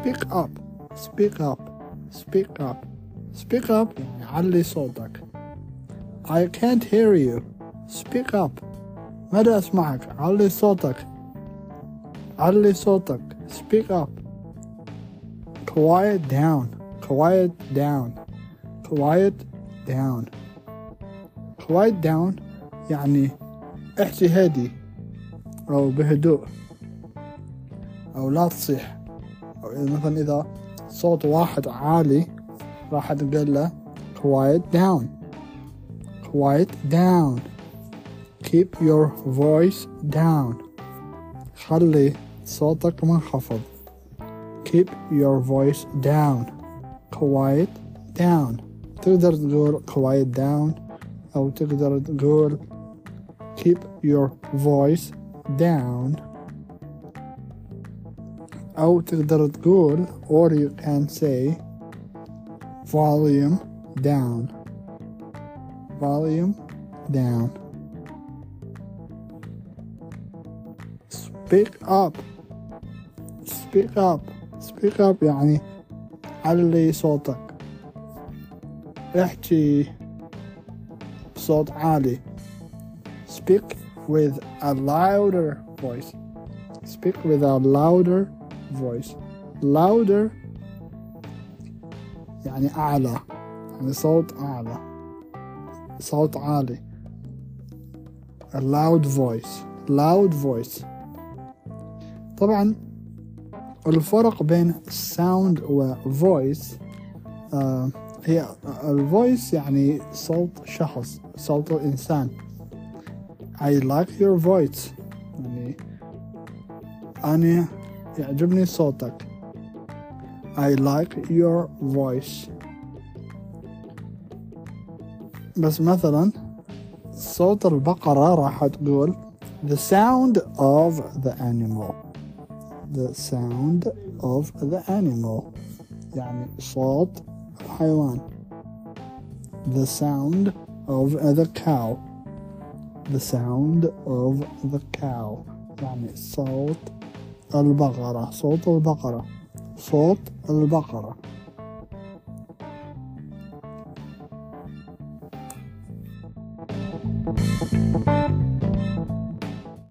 speak up speak up speak up speak up يعني علي صوتك I can't hear you speak up ماذا أسمعك علي صوتك علي صوتك speak up quiet down quiet down quiet down quiet down يعني احكي هادي أو بهدوء أو لا تصيح أو إذا مثلا إذا صوت واحد عالي راح تقول له quiet down quiet down keep your voice down خلي صوتك منخفض keep your voice down quiet down تقدر تقول quiet down أو تقدر تقول keep your voice down أو تقدر تقول or you can say volume down volume down speak up speak up speak up يعني علي صوتك احكي بصوت عالي speak with a louder voice speak with a louder voice louder. يعني أعلى. يعني صوت أعلى. صوت عالي. A loud voice. Loud voice. طبعا الفرق بين sound و voice آه هي الفويس يعني صوت شخص صوت الإنسان I like your voice. يعني أنا يعجبني صوتك I like your voice بس مثلا صوت البقرة راح تقول the sound of the animal the sound of the animal يعني صوت الحيوان the sound of the cow the sound of the cow يعني صوت البقرة صوت البقرة. صوت البقرة.